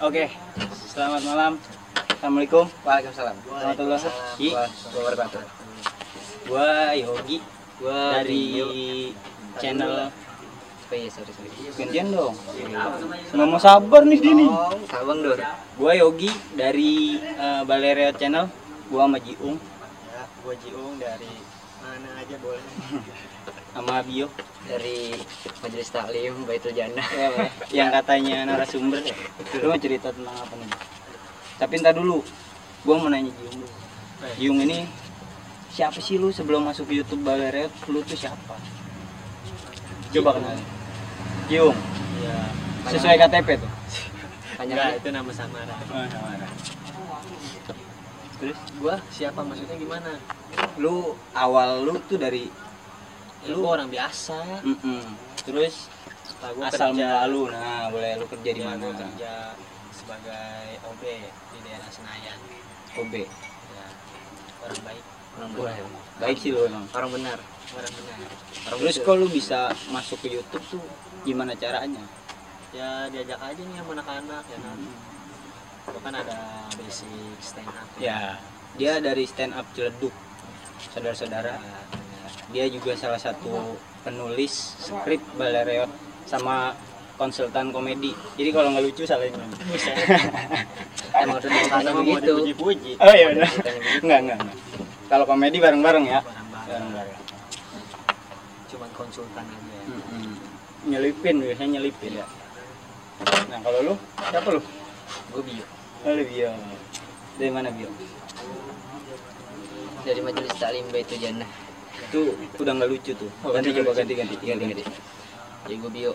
Oke, selamat malam. Assalamualaikum. Waalaikumsalam. Warahmatullahi wabarakatuh. Gua Yogi Gua dari channel Oh iya, sorry, sorry. gantian dong. Nggak mau sabar nih dia nih. Oh, Sabang Dor. Gua Yogi dari Baleria Channel. Gua sama Jiung Ya, gua Jiung dari mana aja boleh. sama Bio Dari Majelis Taklim Baitul Jannah. yang katanya narasumber. Lu mau cerita tentang apa nih? Tapi ntar dulu, gua mau nanya Jiung dulu. Jiung ini siapa sih lu sebelum masuk ke YouTube Baleria? Lu tuh siapa? Coba kenalin. Jiung, Iya. sesuai KTP tuh. Tanya Enggak, itu nama samaran. Oh, Terus Gua siapa maksudnya gimana? lu awal lu tuh dari Ya, gua orang biasa. Mm-mm. terus Lah, gua asal kerja, lu nah boleh lu kerja di ya, mana kerja sebagai OB di daerah Senayan. OB Ya, orang baik, orang benar. baik sih lu emang Orang benar. orang benar. Orang terus betul. kok lu bisa masuk ke YouTube tuh gimana caranya Ya diajak aja nih sama anak-anak ya kan. Gua kan ada basic stand up. ya dia dari stand up Ciledug saudara-saudara Ya, dia juga salah satu penulis skrip Balereot sama konsultan komedi jadi kalau nggak lucu salahin Emang udah ditanya Karena mau begitu. dipuji-puji. oh iya udah enggak enggak. kalau komedi bareng-bareng ya bareng-bareng Cuman konsultan aja. Mm-mm. nyelipin biasanya nyelipin ya nah kalau lu siapa lu Gue bio. oh, lu Bio dari mana Bio Dari Majelis Taklim Baitul Jannah. Itu udah nggak lucu tuh Oh, ganti coba ganti ganti Ganti, ganti. Jadi gue bio.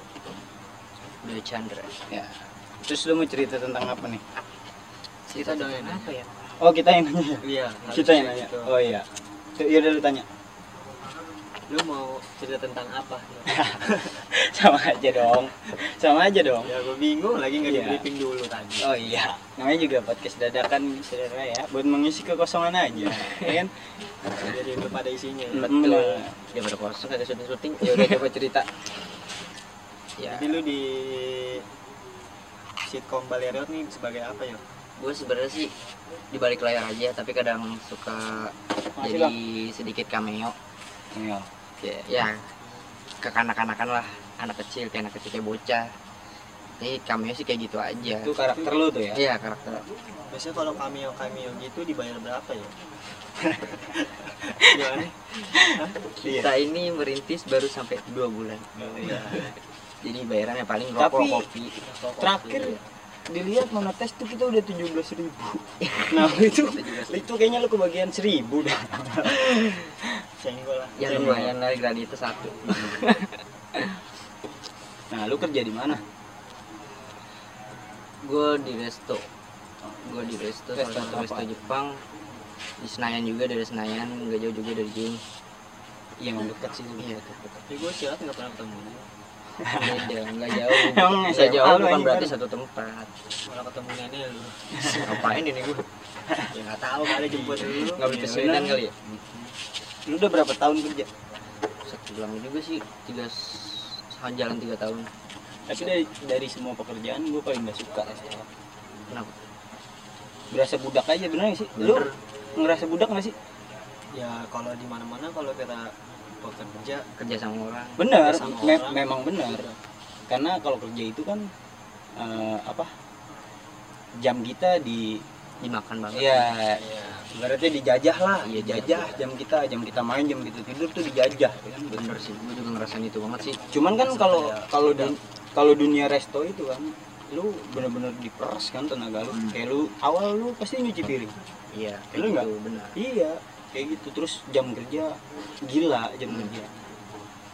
Bio Chandra. ya terus lu mau cerita tentang apa nih Kita dong yang apa ya? oh kita yang nanya ya? Iya. kita yang nanya oh iya ya udah lu tanya Lu mau cerita tentang apa? sama aja dong sama aja dong ya gue bingung lagi nggak di Iya. briefing dulu tadi. oh iya namanya juga podcast dadakan saudara ya buat mengisi kekosongan aja ya kan Jadi lu pada isinya. ya. betul Dia pada kosong kagak syuting syuting. ya udah coba cerita Ya. Jadi lu di sitkom Baleriot nih sebagai apa ya? gue sebenarnya sih di balik layar aja tapi kadang suka Makasih, jadi sedikit cameo iya ya, ya. Kekanak-kanakan lah. Anak kecil kayak anak kecil kayak bocah. Ini cameo sih kayak gitu aja. Itu karakter lu tuh ya? Iya karakter. Biasanya kalau cameo cameo gitu dibayar berapa ya? Gimana? kita ini merintis baru sampai dua bulan. Iya. jadi bayarannya paling rokok Tapi- kopi. terakhir dilihat mana tes tuh kita udah tujuh belas ribu. Nah itu. Itu kayaknya lu kebagian seribu dah. Senggol lah. ya lumayan lah gradi itu satu. Nah lu kerja di mana? Gue di resto. Gue di resto salah Resto satu resto Jepang. Di Senayan juga dari Senayan. Nggak jauh juga dari Jing. Iya emang dekat sih. Iya dekat. Tapi gue silat nggak pernah ketemu. Beda nggak jauh Emang nggak SMA jauh lu bukan berarti kan? satu tempat Malah ketemu lu. ngapain ini gue Ya nggak tahu kali jemput dulu. nggak beli kesulitan bener. kali ya lu udah berapa tahun kerja satu bulan juga sih tiga jalan tiga tahun tapi dari dari semua pekerjaan gue paling gak suka restoran kenapa berasa budak aja bener gak sih lu Bener. ngerasa budak gak sih Ya kalau di mana-mana kalau kita bekerja kerja sama orang Sama me- orang. memang benar. Karena kalau kerja itu kan eh, apa jam kita di dimakan banget. Ya ya ibaratnya dijajah lah Iya, dijajah. jam kita jam kita main jam kita tidur tuh dijajah ya kan? Bener sih gue juga ngerasain itu banget sih. Cuman kan kalau kalau dun- kalau dunia resto itu kan lu bener-bener diperas kan tenaga lu. Hmm. kayak lu awal lu pasti nyuci piring. Iya Lu nggak? benar. Iya kayak gitu. Terus jam kerja gila jam kerja.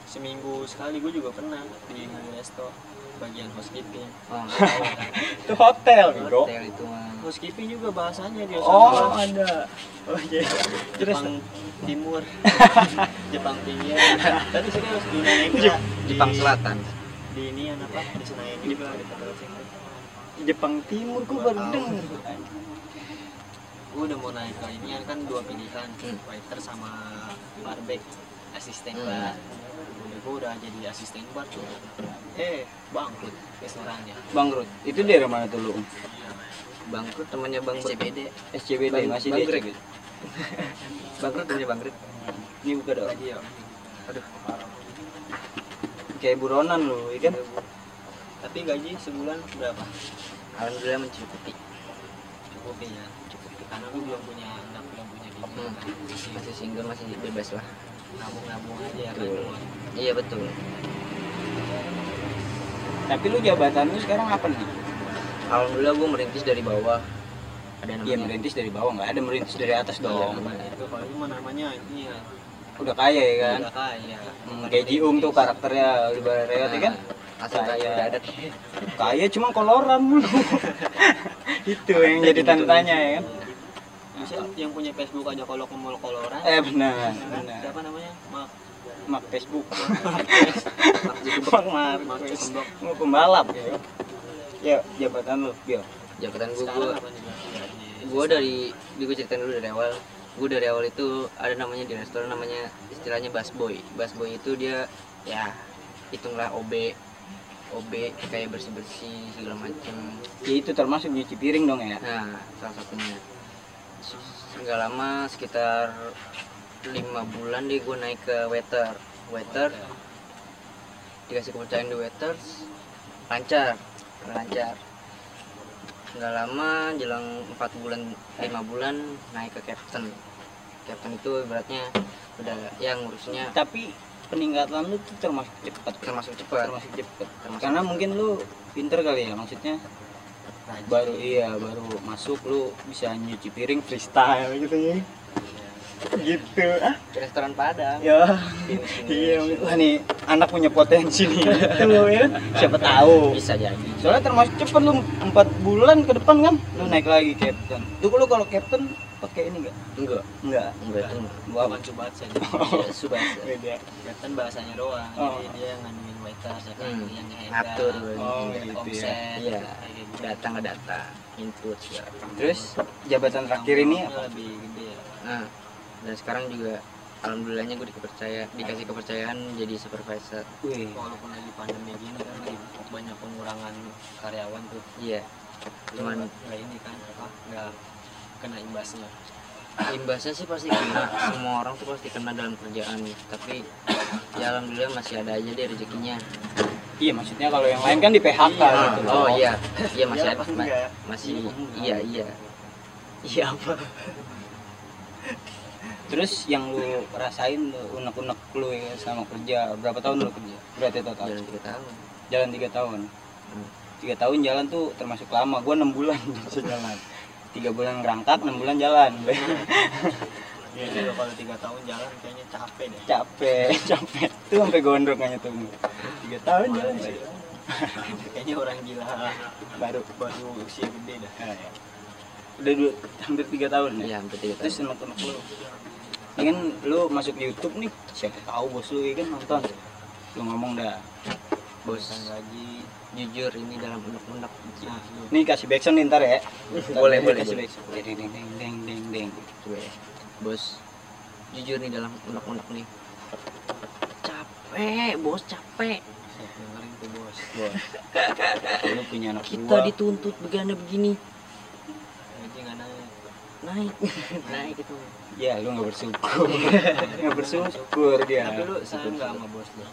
Seminggu sekali gue juga pernah di resto bagian housekeeping. oh, itu hotel bro. hotel itu mah Housekeeping juga bahasanya di oh ada. Oh iya terus? Jepang Timur, Jepang Pinggir. Tadi serius di di Jepang Selatan. Di ini apa? Di Senayan juga di. Jepang Timur gua baru Tahu. Gue udah mau naik ke ini kan dua pilihan, Hmm. waiter sama barback, asisten Hmm. bar. Gue udah jadi asisten bar tuh. Eh, bangkrut restorannya. bangkrut itu daerah mana tuh lu Ya, bangkrut temannya bang SCBD SCBD Bang- masih Bang dia. SCBD. bangkrut temannya bangkrut Ini buka dong. iya aduh Kayak buronan lu, ya kan? tapi gaji sebulan berapa alhamdulillah mencukupi cukup ya karena lu belum punya anak belum punya bini Hmm. kan masih masih single masih bebas lah nabung nabung aja ya kan iya betul Tapi lu jabatan lu sekarang apa nih? alhamdulillah gue merintis dari bawah ada Iya namanya merintis dari bawah nggak ada merintis dari atas dong. Iya, itu kalau itu mah namanya ini ya Udah kaya ya kan? udah kaya Hmm, kayak Jiung tuh karakternya di Reot ya kan? Nah, asal kaya Kaya. udah ada Kaya cuma koloran mulu. Itu yang jadi tanda tanya ya kan? Bisa yang punya Facebook aja kalau ke mall koloran Eh benar, benar. siapa namanya Mak Mak Facebook. Mak Mak Mak. Mak Zuckerberg. Mau pembalap ya. Ya, jabatan lu, Bio. jabatan gue sekarang gue apa nih Bang? gue dari di gue ceritain dulu dari awal gue dari awal itu ada namanya di restoran namanya istilahnya busboy busboy itu dia ya hitunglah OB OB kayak bersih bersih segala macem Ya itu termasuk nyuci piring dong ya. nah salah satunya nggak lama sekitar lima bulan deh gue naik ke waiter. Waiter dikasih kepercayaan di waiters lancar lancar. Nggak lama jelang empat bulan lima bulan naik ke captain. Captain itu beratnya udah yang ngurusnya. Tapi peningkatan lu tuh termasuk cepat. termasuk cepat. Termasuk cepat. Karena mungkin lu pinter kali ya maksudnya baru iya baru masuk lu bisa nyuci piring freestyle gitu ya gitu. Ah. Ke restoran padang. Ya. Iya wah nih anak punya potensi nih. Gitu ya. Siapa tahu. Bisa jadi. Soalnya termasuk cepet lu empat bulan ke depan kan lu naik lagi captain. Tuh lu kalau captain pakai ini enggak enggak. Enggak. Enggak itu gua bukan cubat saja ya, subasa. Beda. Kan bahasanya doang. Oh. jadi dia nganuin waiters ya kan Hmm, yang ngatur. Oh, gitu ya. omset Iya. gitu. data nggak data. Input segala terus jabatan terakhir ini apa? lebih gede ya. Nah dan sekarang juga alhamdulillahnya gue dipercaya dikasih kepercayaan jadi supervisor. Wih. Walaupun lagi pandemi gini kan lagi banyak pengurangan karyawan tuh. Iya. Cuman cuman nggak ini kan apa nggak kena imbasnya. Imbasnya sih pasti kena. Semua orang tuh pasti kena dalam kerjaan. Tapi ya alhamdulillah masih ada aja deh rezekinya. Iya maksudnya kalau yang lain kan di PHK Iya. gitu. Oh iya. Iya masih Iya ada. apa ma- enggak? masih Iya, enggak. iya iya. Iya apa Terus yang lu rasain lu unek-unek lu ya sama kerja berapa tahun lu kerja? Berarti total jalan tiga tahun jalan tiga tahun. Hmm. Tiga tahun jalan tuh termasuk lama. Gua enam bulan jalan. Tiga bulan ngerangkak, enam bulan jalan. ya kalau tiga tahun jalan kayaknya capek deh capek, capek. Tuh sampai gondrong aja tuh. Tiga tahun jalan sih. kayaknya orang gila Baru. baru usia gede dah Nah, ya. Udah dua, hampir tiga tahun ya. iya hampir tiga Terus tahun unek-unek lu. Ini kan lu masuk YouTube nih, siapa tahu bos lu ya kan nonton. Lu ngomong dah. bos gaji jujur ini dalam unek-unek nah Nih kasih backsound nih ntar ya. Boleh, Ntar boleh, Kasih boleh. backsound. Deng deng deng deng deng deng. Ya. bos jujur nih dalam unek-unek nih capek bos capek dengerin tuh bos Bos. Lu punya anak kita dituntut begini begini naik naik itu Ya lu nggak bersyukur. Nggak bersyukur dia. tapi lu sayang nggak sama bos lu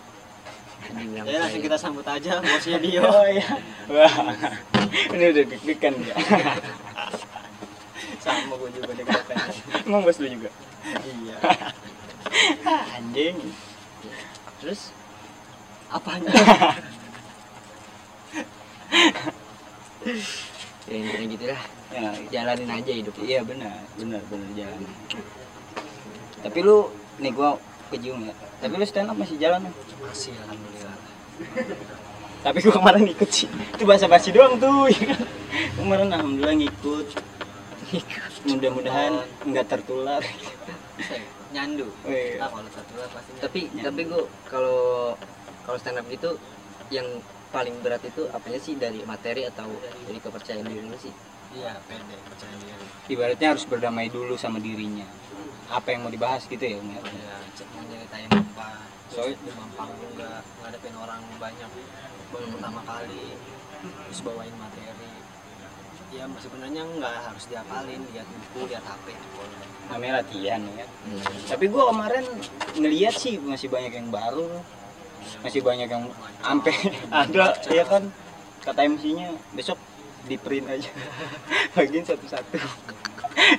ya langsung kita sambut aja bosnya Dio Oh iya. Wah. Ini udah deg-degan ya. sama gue juga katanya Emang bos lu juga. iya Anjing. terus apanya ya intinya gitu lah Ya, jalanin aja hidup iya benar, benar benar jalan. Tapi lu nih gua kejiung ya. Tapi lu stand up masih jalan ya? masih alhamdulillah Tapi gua kemarin ikut sih. Itu bahasa basi doang tuh. kemarin alhamdulillah ngikut. Mudah-mudahan nggak tertular. ya? nyandu Wih. ah kalau satu lah pasti tapi Ya. tapi gua kalau kalau stand up gitu yang paling berat itu apanya sih? Dari materi atau dari kepercayaan diri lu sih? Iya pede percaya diri. Ibaratnya harus berdamai dulu sama dirinya. Apa yang mau dibahas gitu ya, Umi? ya? Cek nyeritain apa Soalnya- demam panggung nggak ngadepin orang banyak baru pertama kali terus bawain materi. Ya sebenarnya nggak harus diapalin lihat buku lihat HP namanya latihan ya. Kan Hmm. tapi gua kemarin ngeliat sih masih banyak yang baru masih banyak yang ampe. Ada ya kan? Kata MC-nya besok di print aja. Bagian satu-satu.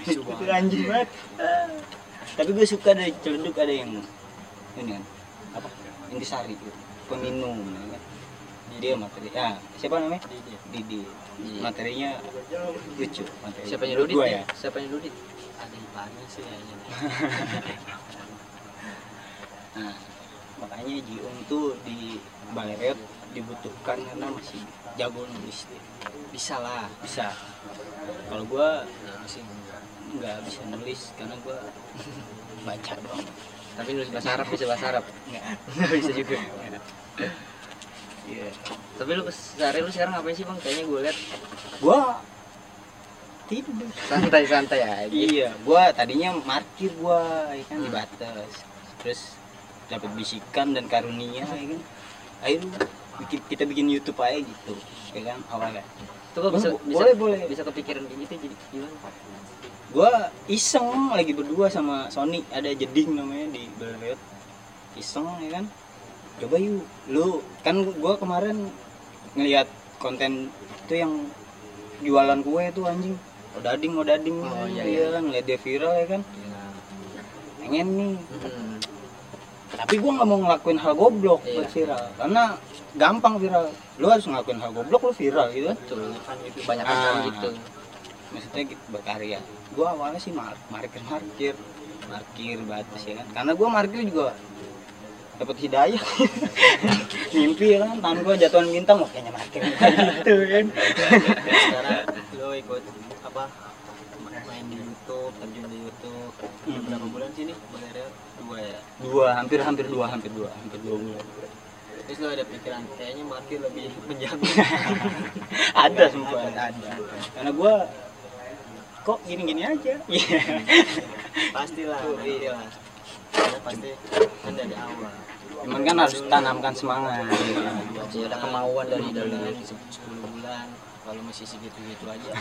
Itu anjing banget. Tapi gue suka dari celeduk ada yang ini kan? Apa? Intisari gitu. Peminum ya kan? Dia materi ah siapa namanya? Jadi dia Didi. Iya. materinya lucu materi. Menurut Dudit gua ya? Siapanya Dudit? ada iparnya sih kayaknya. Nah, makanya Jiung tuh di Baleret dibutuhkan karena masih jago nulis bisa lah Bisa. Kalau gua sih enggak nggak bisa nulis karena gua baca doang. Tapi nulis bahasa Arab bisa bahasa Arab. Nggak. Bisa juga. Iya. Tapi lu sehari lu sekarang ngapain sih bang? Kayaknya gue liat Gua tidur. santai-santai aja. Iya, gua tadinya markir gua ya kan di batas. Terus dapat bisikan dan karunia ya kan. Ayo bikin kita bikin YouTube aja gitu. Ya kan awalnya. Itu kok bisa, bisa boleh, boleh. bisa kepikiran kayak gitu jadi gimana? gua iseng lagi berdua sama Sony ada jeding namanya di Belriot iseng ya kan coba yuk lu kan gua kemarin ngelihat konten itu yang jualan kue itu anjing odading odading Oh, iya, iya kan ngeliat dia viral ya kan pengen nih Hmm. Tapi gua nggak mau ngelakuin hal goblok Iya. buat viral. Karena gampang viral. Lu harus ngelakuin hal goblok lu viral gitu. Kan Betul. kan itu Banyak Ah. kan gitu. maksudnya gitu berkarya. Gua awalnya sih mar markir markir. Markir batas ya kan. Karena gua markir juga dapat hidayah. Mimpi ya kan. Tangan gua jatuhan bintang wah kayaknya markir. Gitu kan. Sekarang lo ikut apa YouTube terjun di YouTube. Hmm. berapa bulan sih nih Baleret dua ya? Dua hampir hampir dua hampir dua hampir dua bulan. Terus lo ada pikiran kayaknya markir lebih menjamin ada sempat ada karena gua kok gini gini aja. Iya. pastilah pastilah Karena pasti kan dari awal. Cuman kan harus tanamkan semangat. Jadi ada kemauan dari dalam. bulan, 10 bulan. Kalau masih segitu-gitu aja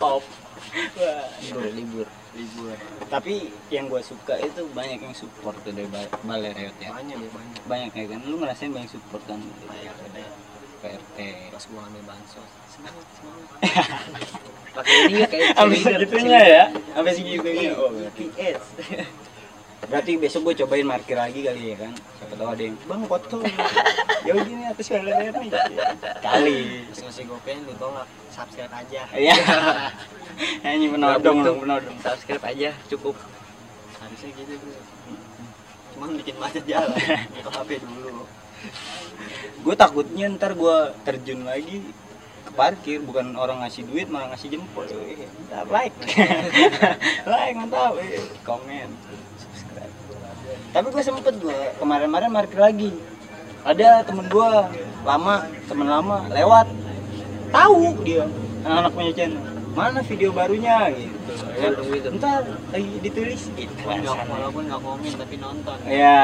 top Wah. Libur, libur. libur. Tapi yang gue suka itu banyak yang support tuh dari Ba- balai reot ya. Banyak banyak. Banyak ya kan? Lu ngerasain banyak support kan? PRT pas gua ambil bansos. Semangat semangat. Pakai ini nggak kayak cheerleader, segitunya ya? Sampai segitunya. Oh PS berarti besok gue cobain markir lagi kali ya kan? Siapa tahu ada yang bang foto. Ya gini atas reot nih kali. Terus ngasih gopen ditolak subscribe aja. Iya. Ini penodong butuh. penodong Subscribe aja cukup. harusnya gitu bro. Cuman bikin macet jalan. Buka HP dulu. Gue takutnya ntar gue terjun lagi ke parkir bukan orang ngasih duit malah ngasih jempol. Like. Like mantap. Komen tapi gue sempet gue kemarin-kemarin parkir lagi. Ada temen gue lama temen lama lewat. Tahu dia anak-anak punya channel. Mana video barunya? Gitu. Ya. Ntar lagi ditulis. Gitu. Walaupun nggak- komen tapi nonton. Ya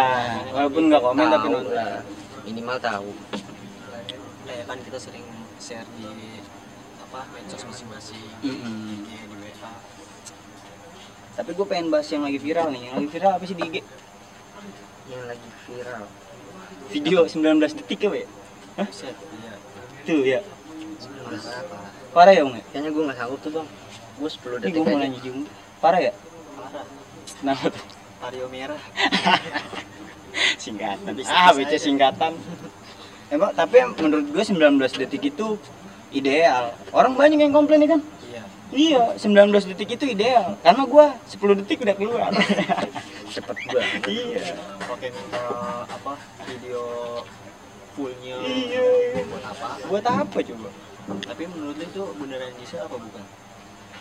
walaupun nggak komen tapi nonton. lah. Minimal tahu. kayak kan kita sering share di apa medsos masing-masing. Di WA Tapi gue pengen bahas yang lagi viral nih. Yang lagi viral apa sih di IG? Yang lagi viral. Video 19 detik ya, Be? Hah? iya Tuh ya. apa Parah ya, Om? ya? Kayaknya gue nggak sanggup tuh bang. Gue 10 Ini detik gue mau nanya. Parah ya? parah Kenapa tuh? Vario merah Singkatan. Bisa Ah, baca singkatan. Emang tapi menurut gue 19 detik itu ideal. Orang banyak yang komplain ya kan? Iya Iya, 19 detik itu ideal. Karena gua 10 detik udah keluar. Cepet banget. iya. pakai minta apa video fullnya Iya. buat apa Buat apa coba? tapi menurut lu itu beneran bisa apa bukan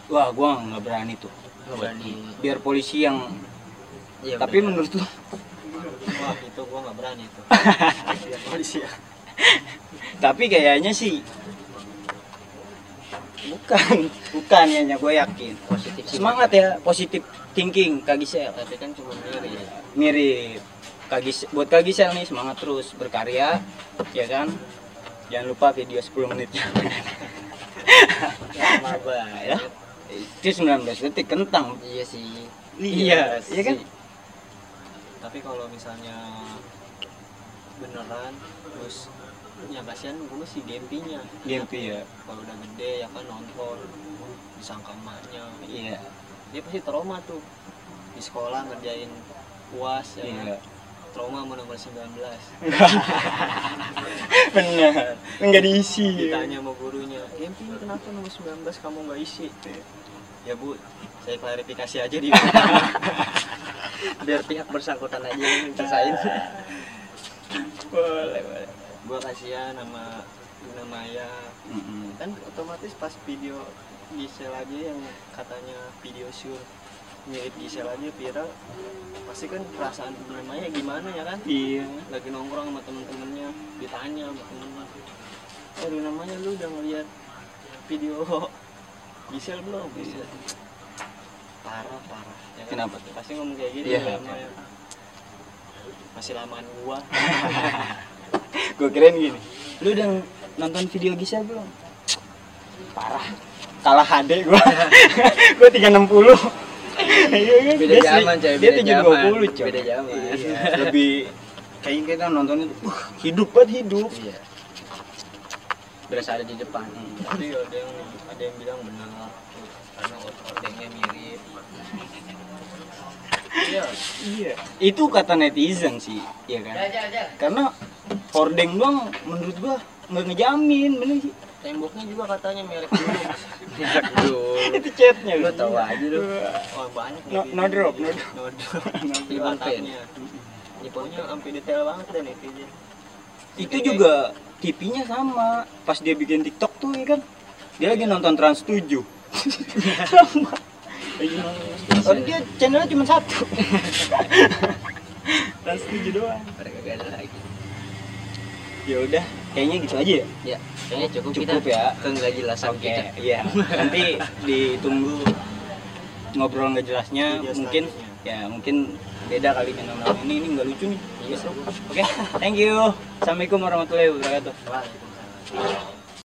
Wah, gua nggak berani tuh. Nggak berani. Biar polisi yang Iya, tapi bener. menurut lu wah itu gua nggak berani itu biar polisi ya tapi kayaknya sih bukan bukan ya gue yakin. Positif semangat ya positif thinking Kak Gisel. Tapi kan cuma mirip. Mirip. Kak Gisel, buat Kak Gisel nih semangat terus berkarya ya kan? Jangan lupa video 10 menitnya lama banget. Ya. Itu 19 detik kentang. iya sih. Iya, iya kan? sih. tapi kalau misalnya beneran terus ya kasihan gue masih gempinya Gempi ya. kalau udah gede ya kan nonton disangka emaknya Iya. dia pasti trauma tuh di sekolah ngerjain uas ya kan? Iya. trauma mau nomor 19 Benar. Enggak diisi. ditanya sama gurunya Gempi kenapa nomor 19 kamu nggak isi ya bu saya klarifikasi aja di biar pihak bersangkutan aja yang nyelesain Boleh, boleh. Gua kasihan sama Luna Maya Mm-mm. kan otomatis pas video Gisel aja yang katanya video shoot mirip Gisel aja viral pasti kan perasaan Luna Maya gimana ya kan Iya. lagi nongkrong sama temen-temennya ditanya sama temennya eh Luna Maya lu udah ngeliat video Gisel belum Gisel parah parah ya kan? Kenapa tuh? pasti ngomong kayak gitu Iya. Luna Maya masih lamaan gua Gue keren gini. Lu udah nonton video Gisel belum? Parah. Kalah HD gua. gua 360. Iya kan? beda Dia zaman coy Dia beda zaman 720, coy. beda zaman Iya, lebih kayak kita nonton itu uh, hidup banget hidup. iya berasa ada di depan tapi ada yang ada yang bilang benar karena ordengnya mirip iya Iya. Itu kata netizen sih, iya kan? Karena hordeng doang menurut gua nggak ngejamin, bener sih. temboknya juga katanya merek dulu itu chatnya lu tahu aja lu oh banyak No, no drop, no drop. no drop Di Itu sampai detail banget deh netizen Itu juga TV-nya sama. Pas dia bikin TikTok tuh ya kan, dia lagi nonton Trans 7. sama. Lagi nonton Trans 7. Oh, dia channelnya cuma satu. Trans 7 doang. mereka gak ada lagi Ya udah, kayaknya gitu aja ya. ya kayaknya cukup, Cukup kita ya. ke nggak jelasan Oke, kita iya. Nanti ditunggu ngobrol nggak jelasnya Video mungkin selanjutnya. ya mungkin beda kali fenomena ini ini nggak lucu nih. Iya. Oke, thank you. Assalamualaikum warahmatullahi wabarakatuh. Waalaikumsalam